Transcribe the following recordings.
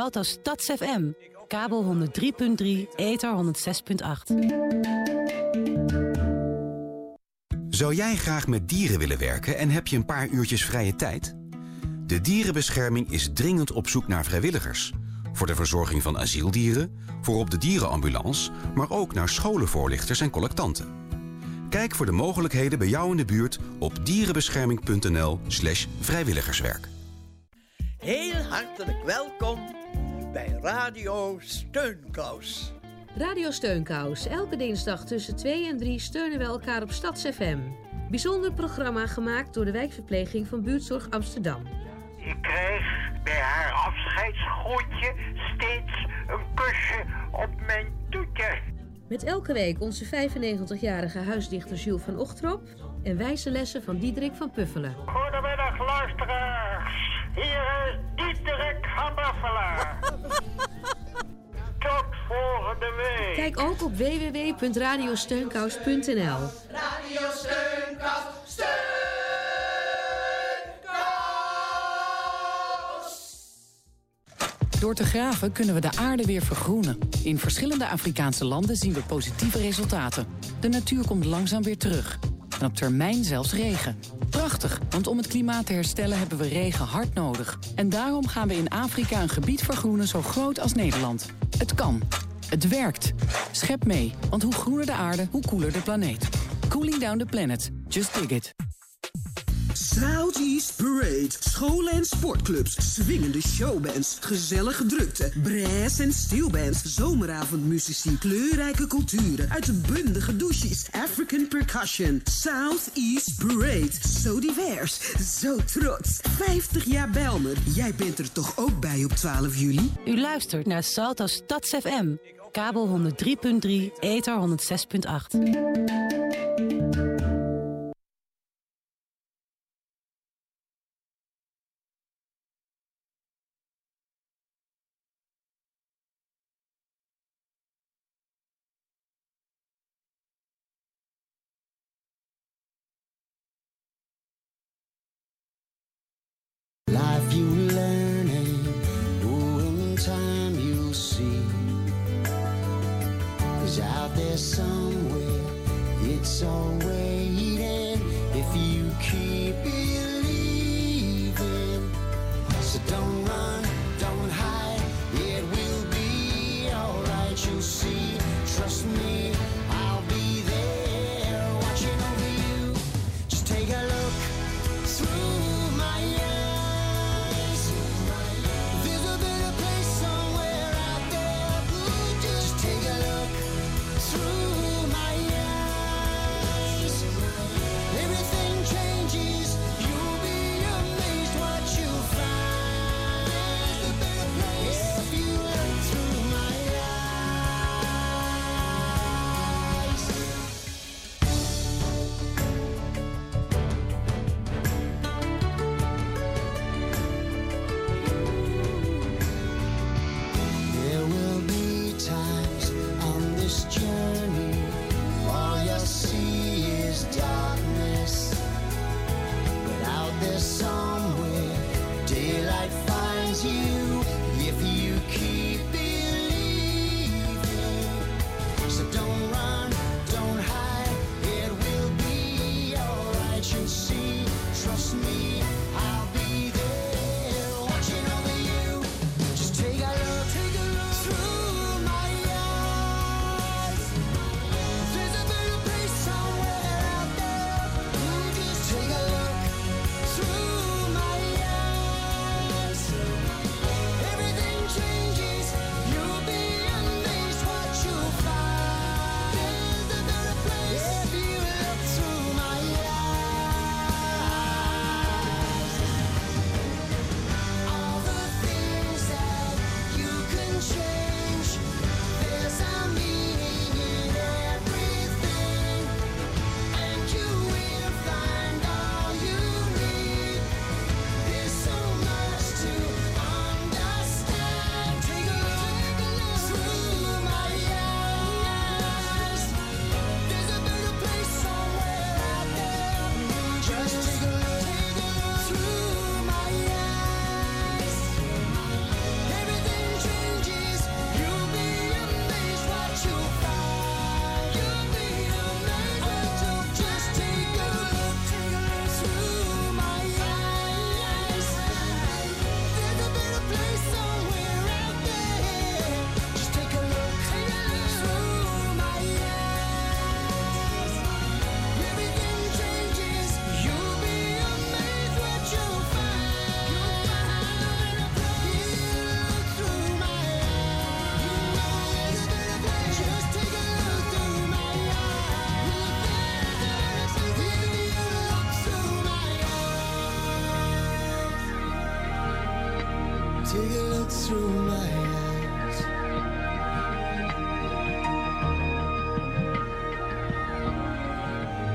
Salto Stads FM. Kabel 103.3, ether 106.8. Zou jij graag met dieren willen werken en heb je een paar uurtjes vrije tijd? De Dierenbescherming is dringend op zoek naar vrijwilligers. Voor de verzorging van asieldieren, voor op de dierenambulance... maar ook naar scholenvoorlichters en collectanten. Kijk voor de mogelijkheden bij jou in de buurt op dierenbescherming.nl slash vrijwilligerswerk. Heel hartelijk welkom bij Radio Steunkous. Radio Steunkous. Elke dinsdag tussen 2 en 3 steunen we elkaar op StadsFM. Bijzonder programma gemaakt door de wijkverpleging van Buurtzorg Amsterdam. Ik kreeg bij haar afscheidsgroetje steeds een kusje op mijn toetje. Met elke week onze 95-jarige huisdichter Jules van Ochtrop... en wijze lessen van Diederik van Puffelen. Goedemiddag luisteraars. Hier is Diederik van Buffelen. Tot volgende week. Kijk ook op www.radiosteunkous.nl Radio Steunkous, Door te graven kunnen we de aarde weer vergroenen. In verschillende Afrikaanse landen zien we positieve resultaten. De natuur komt langzaam weer terug. En op termijn zelfs regen. Prachtig, want om het klimaat te herstellen hebben we regen hard nodig. En daarom gaan we in Afrika een gebied vergroenen zo groot als Nederland. Het kan. Het werkt. Schep mee, want hoe groener de aarde, hoe koeler de planeet. Cooling down the planet. Just dig it. Southeast Parade. Scholen en sportclubs. Swingende showbands. Gezellige drukte. Brass en steelbands. Zomeravondmuzici. Kleurrijke culturen. Uitbundige douches. African percussion. Southeast Parade. Zo divers. Zo trots. 50 jaar Belmer. Jij bent er toch ook bij op 12 juli? U luistert naar Salto Stads FM. Kabel 103.3, ether 106.8.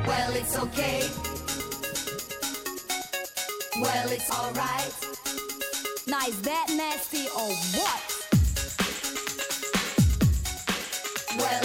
Well, it's okay. Well, it's alright. Now, is that nasty or what? Well,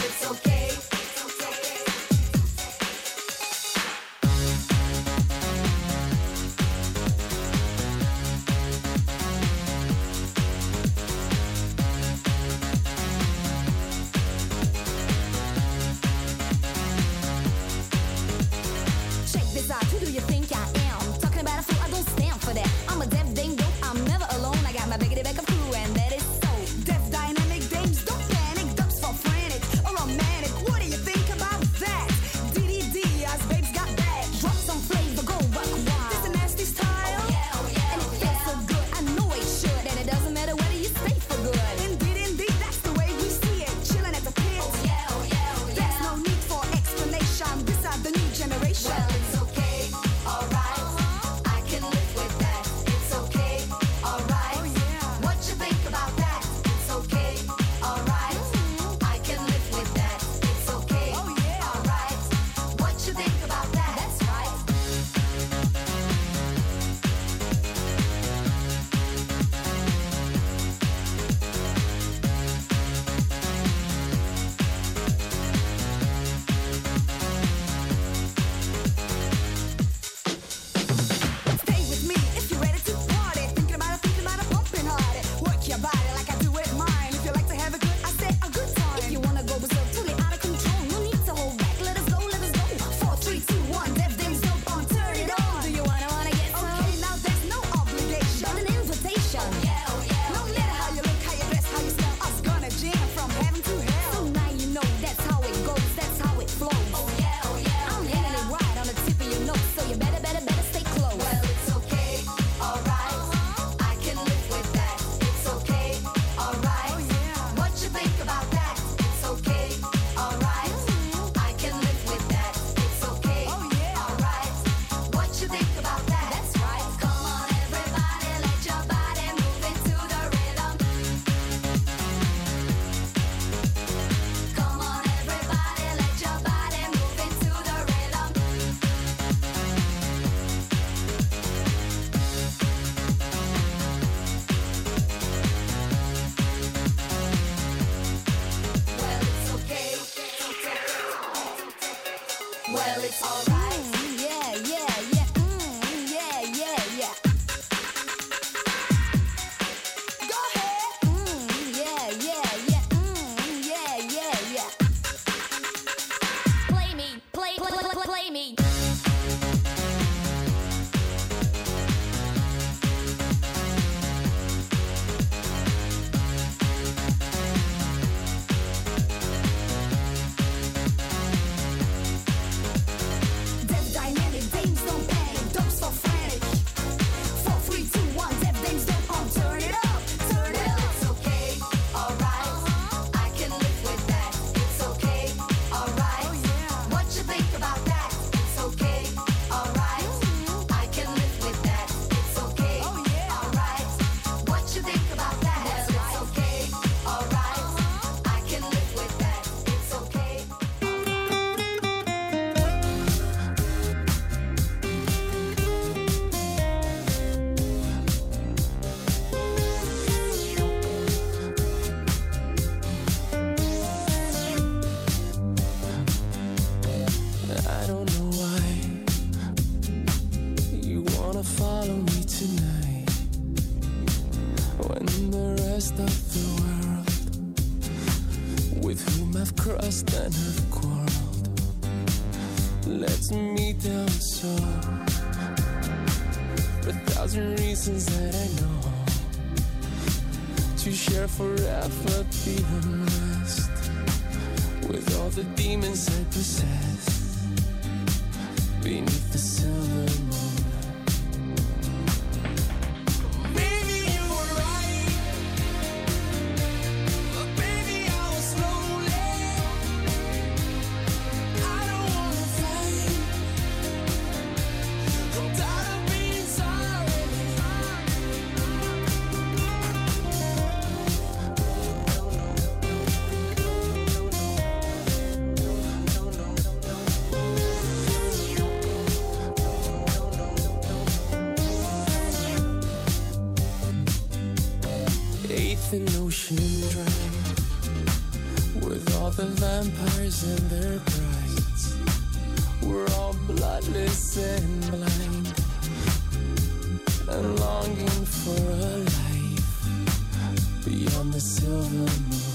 silver moon.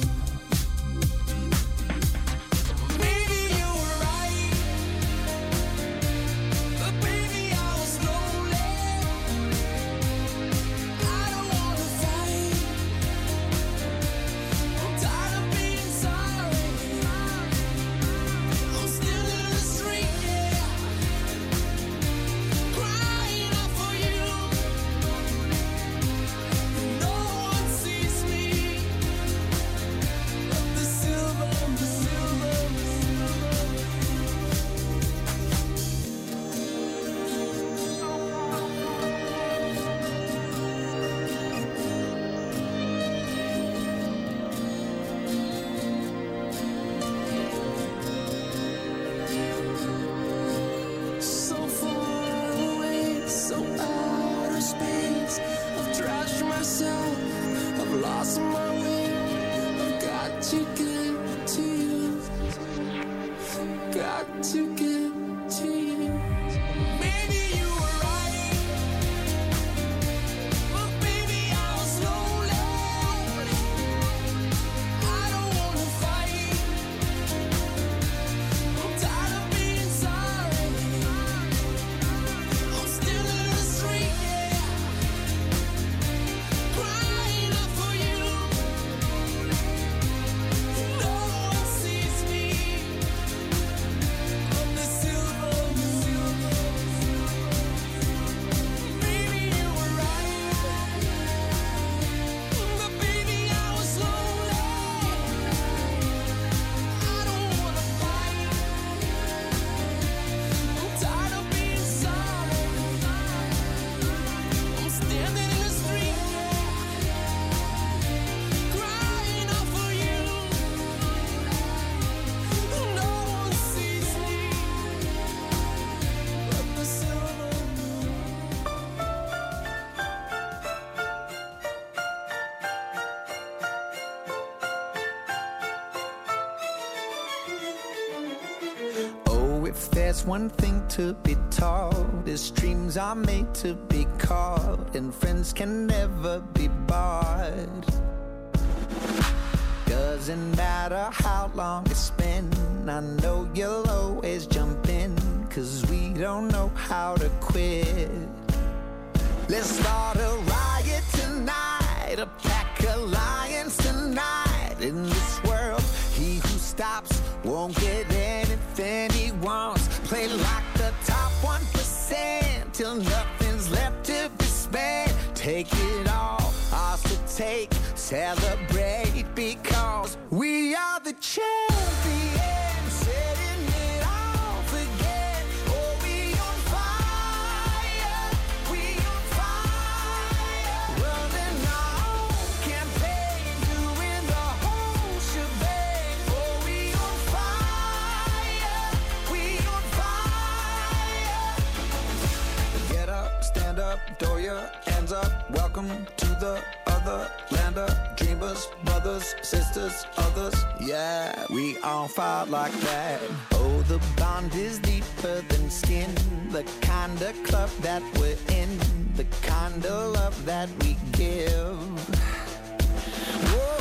One thing to be taught, is dreams are made to be caught, and friends can never be bought. Doesn't matter how long it's been, I know you'll always jump in, cause we don't know how to quit. Let's start a riot tonight, a pack alliance tonight. In this world, he who stops won't get anything he wants play like the top 1% till nothing's left to be spent. Take it all, us to take, celebrate because we are the champions. hands up, welcome to the other land of dreamers, brothers, sisters, others. Yeah, we all fight like that. Oh, the bond is deeper than skin. The kind of club that we're in, the kind of love that we give. Whoa.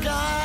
sky.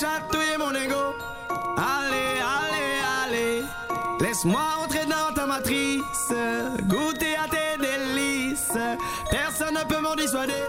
chatouiller mon ego. Allez, allez, allez, laisse-moi entrer dans ta matrice, goûter à tes délices. Personne ne peut m'en dissuader.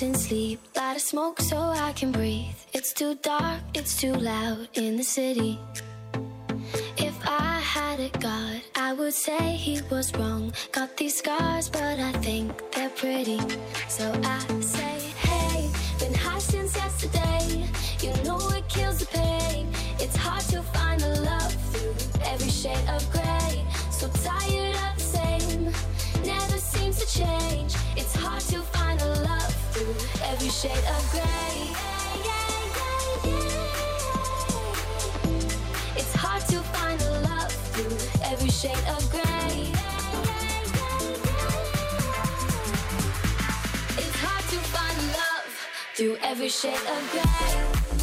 In sleep. Light a smoke so I can breathe. It's too dark, it's too loud in the city. If I had a god, I would say he was wrong. Got these scars, but I think they're pretty. So I say, hey, been high since yesterday. You know it kills the pain. It's hard to find the love through every shade of gray. every shade of gray. It's hard to find the love through every shade of gray. It's hard to find love through every shade of gray.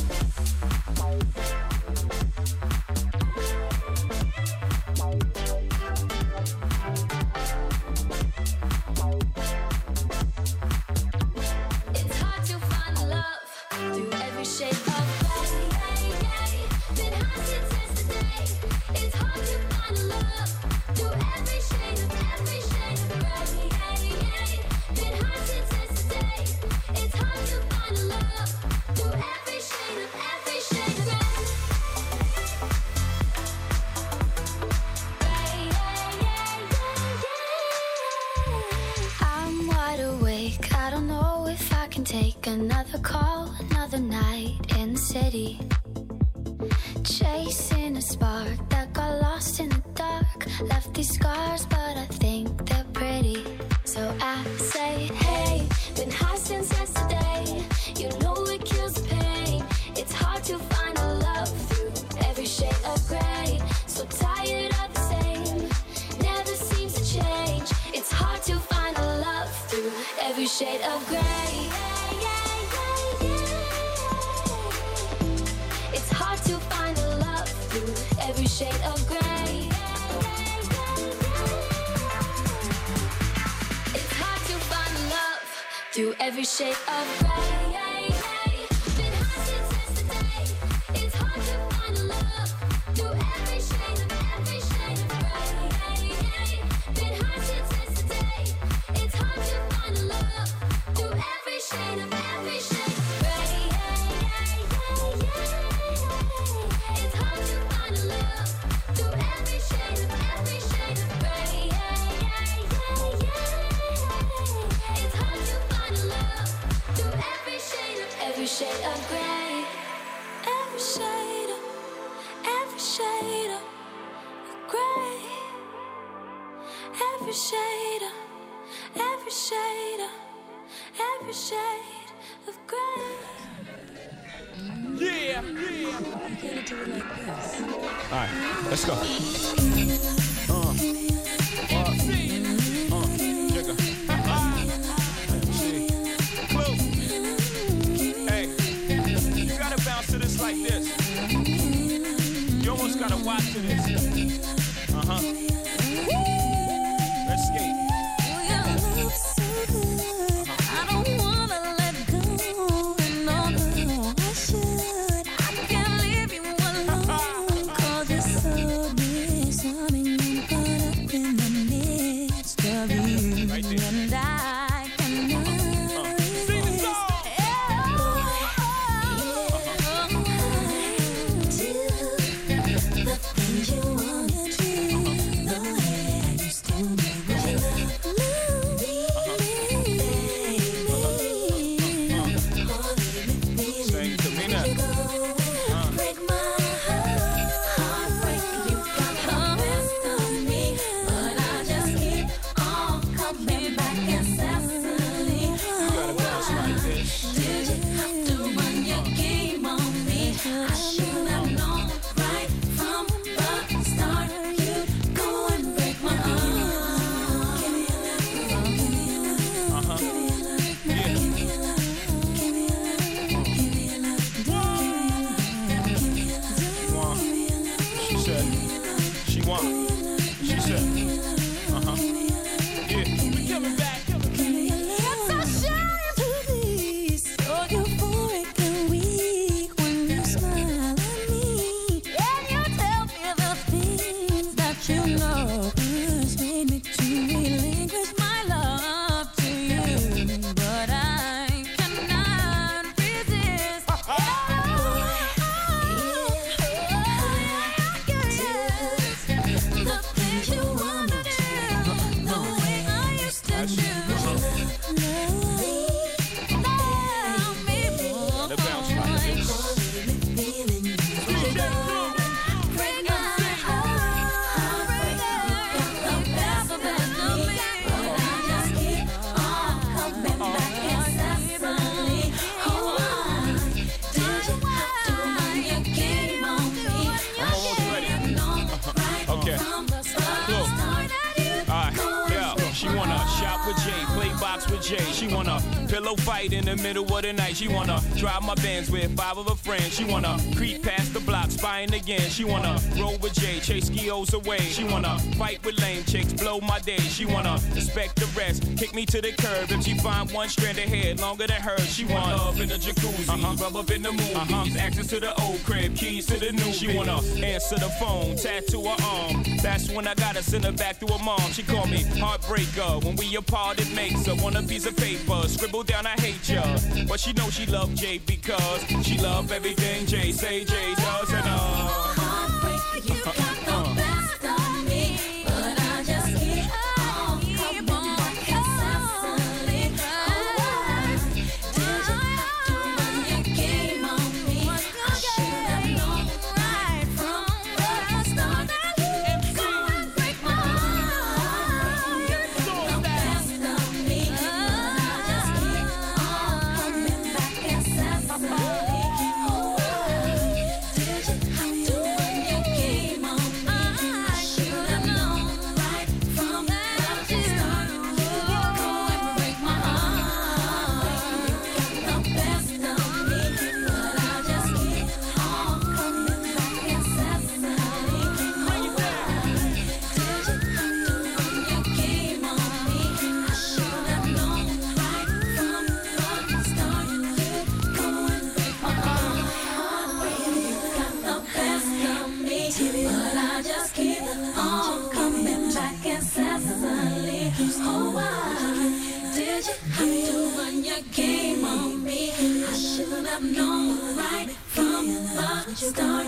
shade of gray. It's hard to find love through every shade of gray. It's hard to find love through every shade of gray. Thank you. She wanna pillow fight in the middle of the night. She wanna drive my Benz with five of her friends. She wanna creep past the block, spying again. She wanna roll with Jay, chase skios away. She wanna fight with lame chicks, blow my day. She wanna respect the rest, kick me to the curb. If she find one strand of hair longer than hers, she want love in the jacuzzi, uh-huh. rub up in the movies, uh-huh. access to the old crib, keys to the new. She wanna answer the phone, tattoo her arm. That's when I gotta send her back to her mom. She called me heartbreaker. When we apart, it makes her want a piece of paper. Scribble down, I hate ya. But she know she love Jay because she love everything Jay say Jay does and uh. Start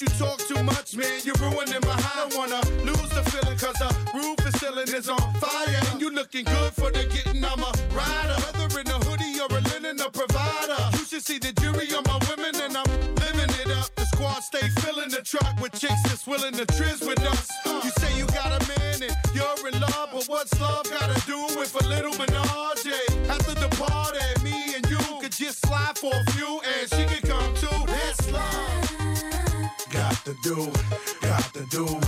You talk too much, man, you're ruining my high. I wanna lose the feeling, cause the roof is ceiling is on fire. And you looking good for the getting, I'm a rider. Whether in a hoodie or a linen, a provider. You should see the jury on my women, and I'm living it up. The squad stay filling the truck with chicks that's willing to trizz with us. You say you got a man and you're in love, but what's love gotta do with a little menage? After the party, me and you could just slide for a few to do, got to do.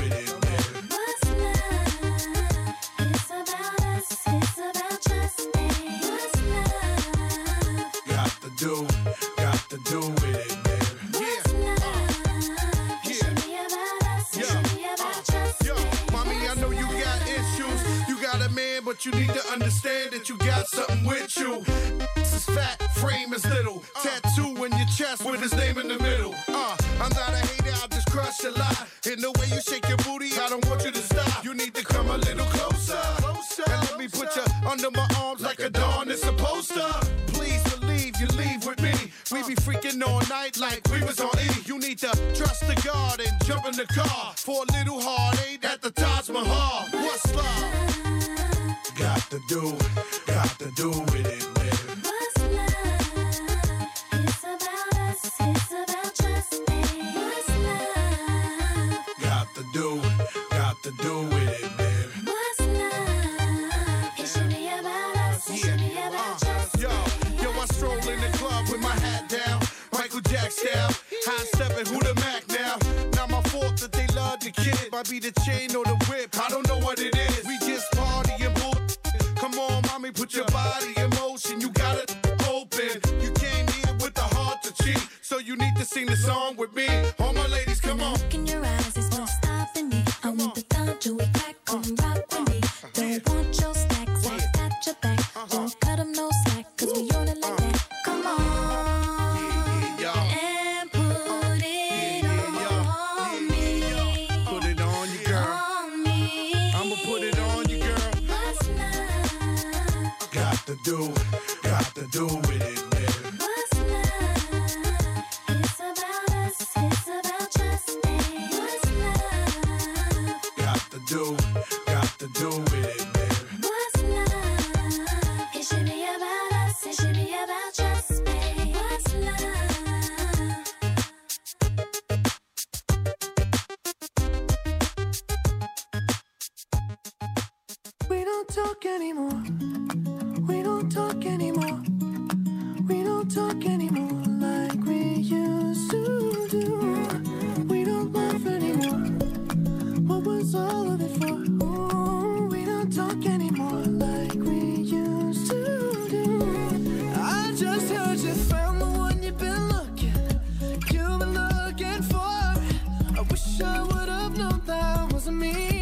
I would have known that wasn't me.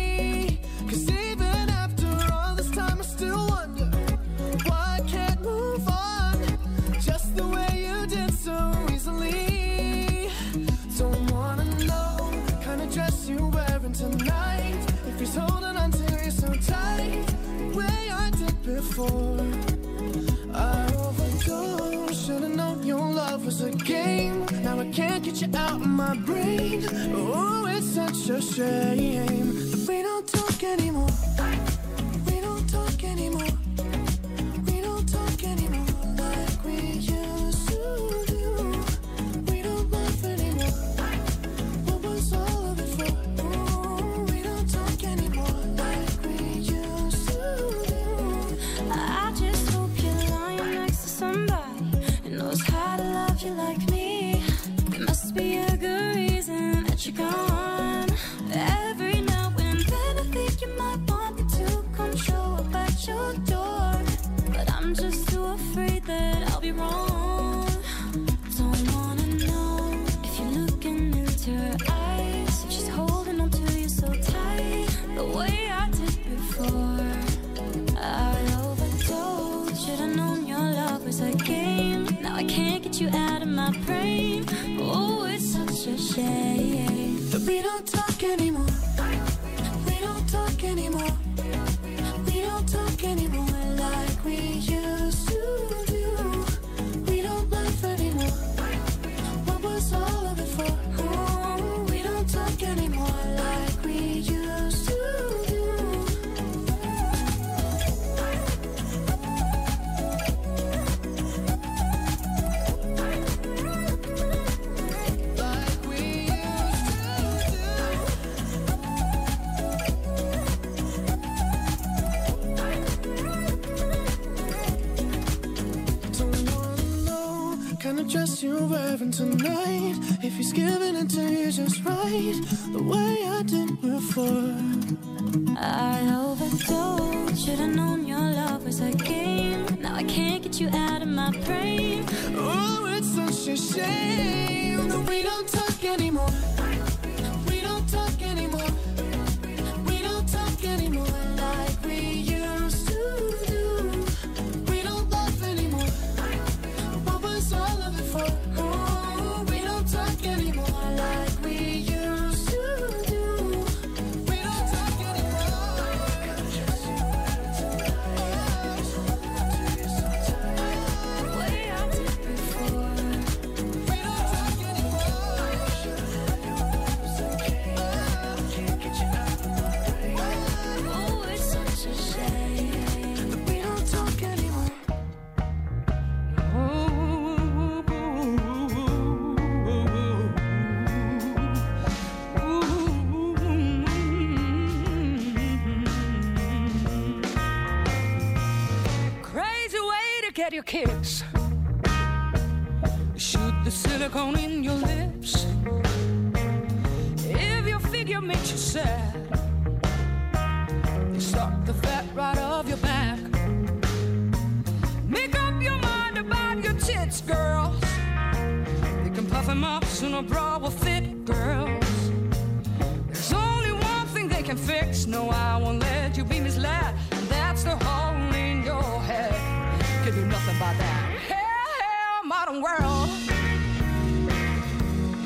get you out of my brain. Oh, it's such a shame that we don't talk anymore. We don't talk anymore. You're wearing tonight. If he's giving it to you just right, the way I did before. I overdosed. Should've known your love was a game. Now I can't get you out of my brain. Oh, it's such a shame that we don't talk can fix. No, I won't let you be misled. And that's the hole in your head. Can do nothing about that. Hell, hell, modern world.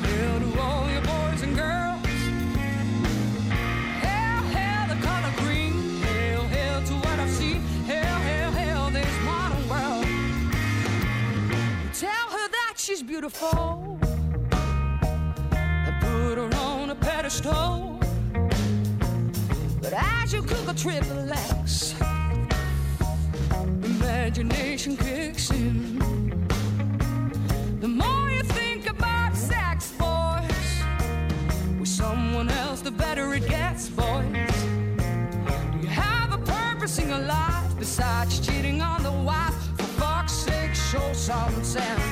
Hell to all your boys and girls. Hell, hell, the color green. Hell, hell to what I've seen. Hell, hell, hell, this modern world. Tell her that she's beautiful. Put her on a pedestal. As you cook a triple X, imagination kicks in. The more you think about sex, boys, with someone else, the better it gets, boys. Do you have a purpose in your life besides cheating on the wife? For fuck's sake, show some sense.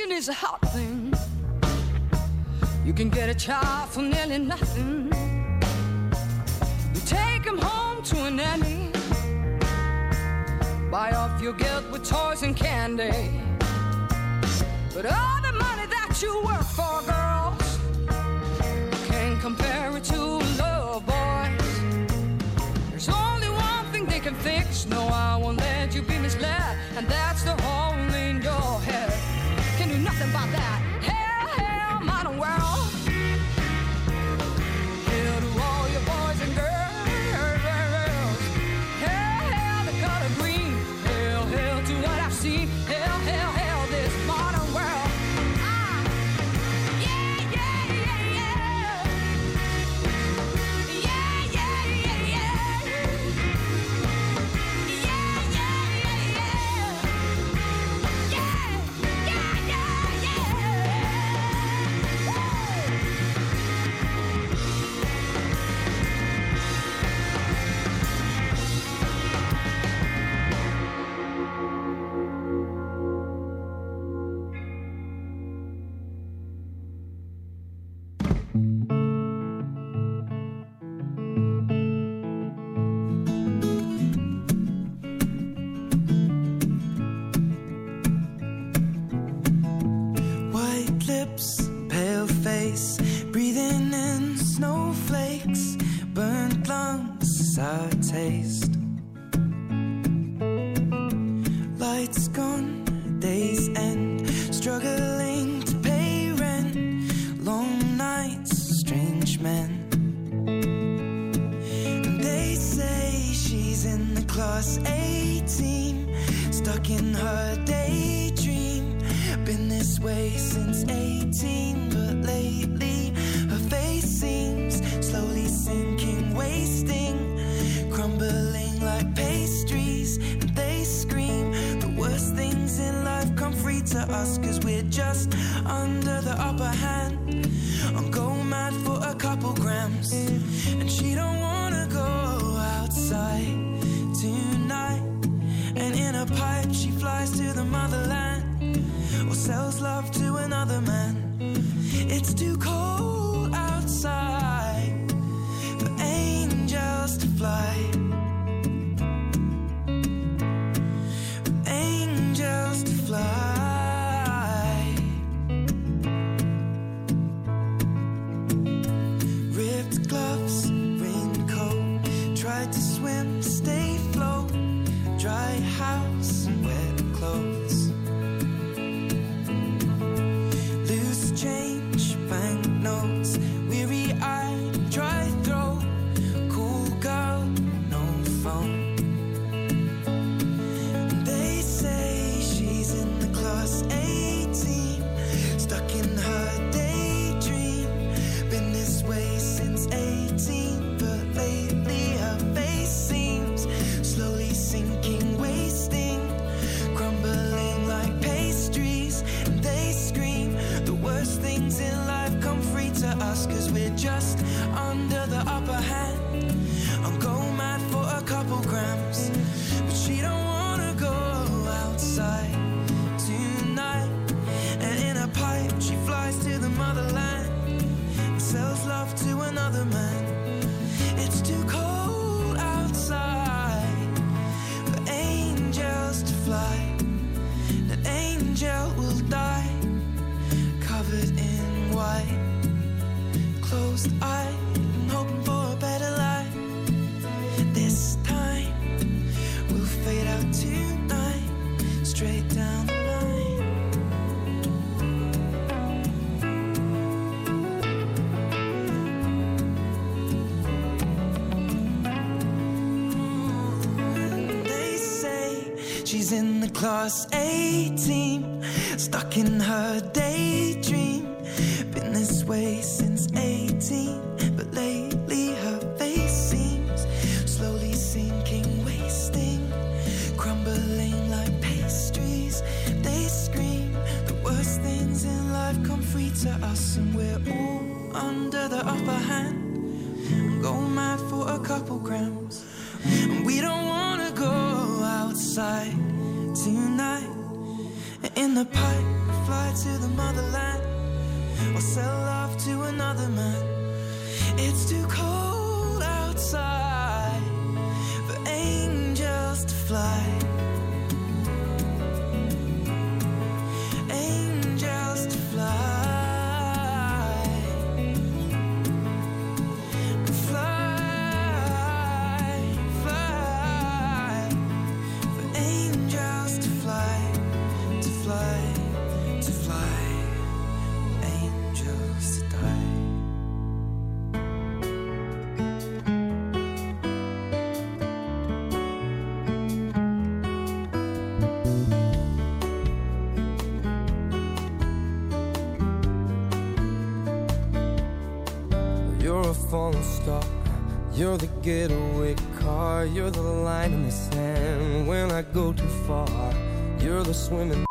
Adoption is a hot thing. You can get a child for nearly nothing. You take him home to a nanny. Buy off your guilt with toys and candy. But all the money that you work for, girls, can't compare it to love, boys. There's only one thing they can fix. No, I won't let you be misled. And that's the hole under the upper hand. I'm going mad for a couple grams. And she don't wanna go outside tonight. And in a pipe she flies to the motherland. Or sells love to another man. It's too cold outside For angels to fly. class A team, stuck in her daydream. Been this way since 18. to the motherland or sell off to another man. It's too cold. You're the getaway car, you're the line in the sand. When I go too far, you're the swimming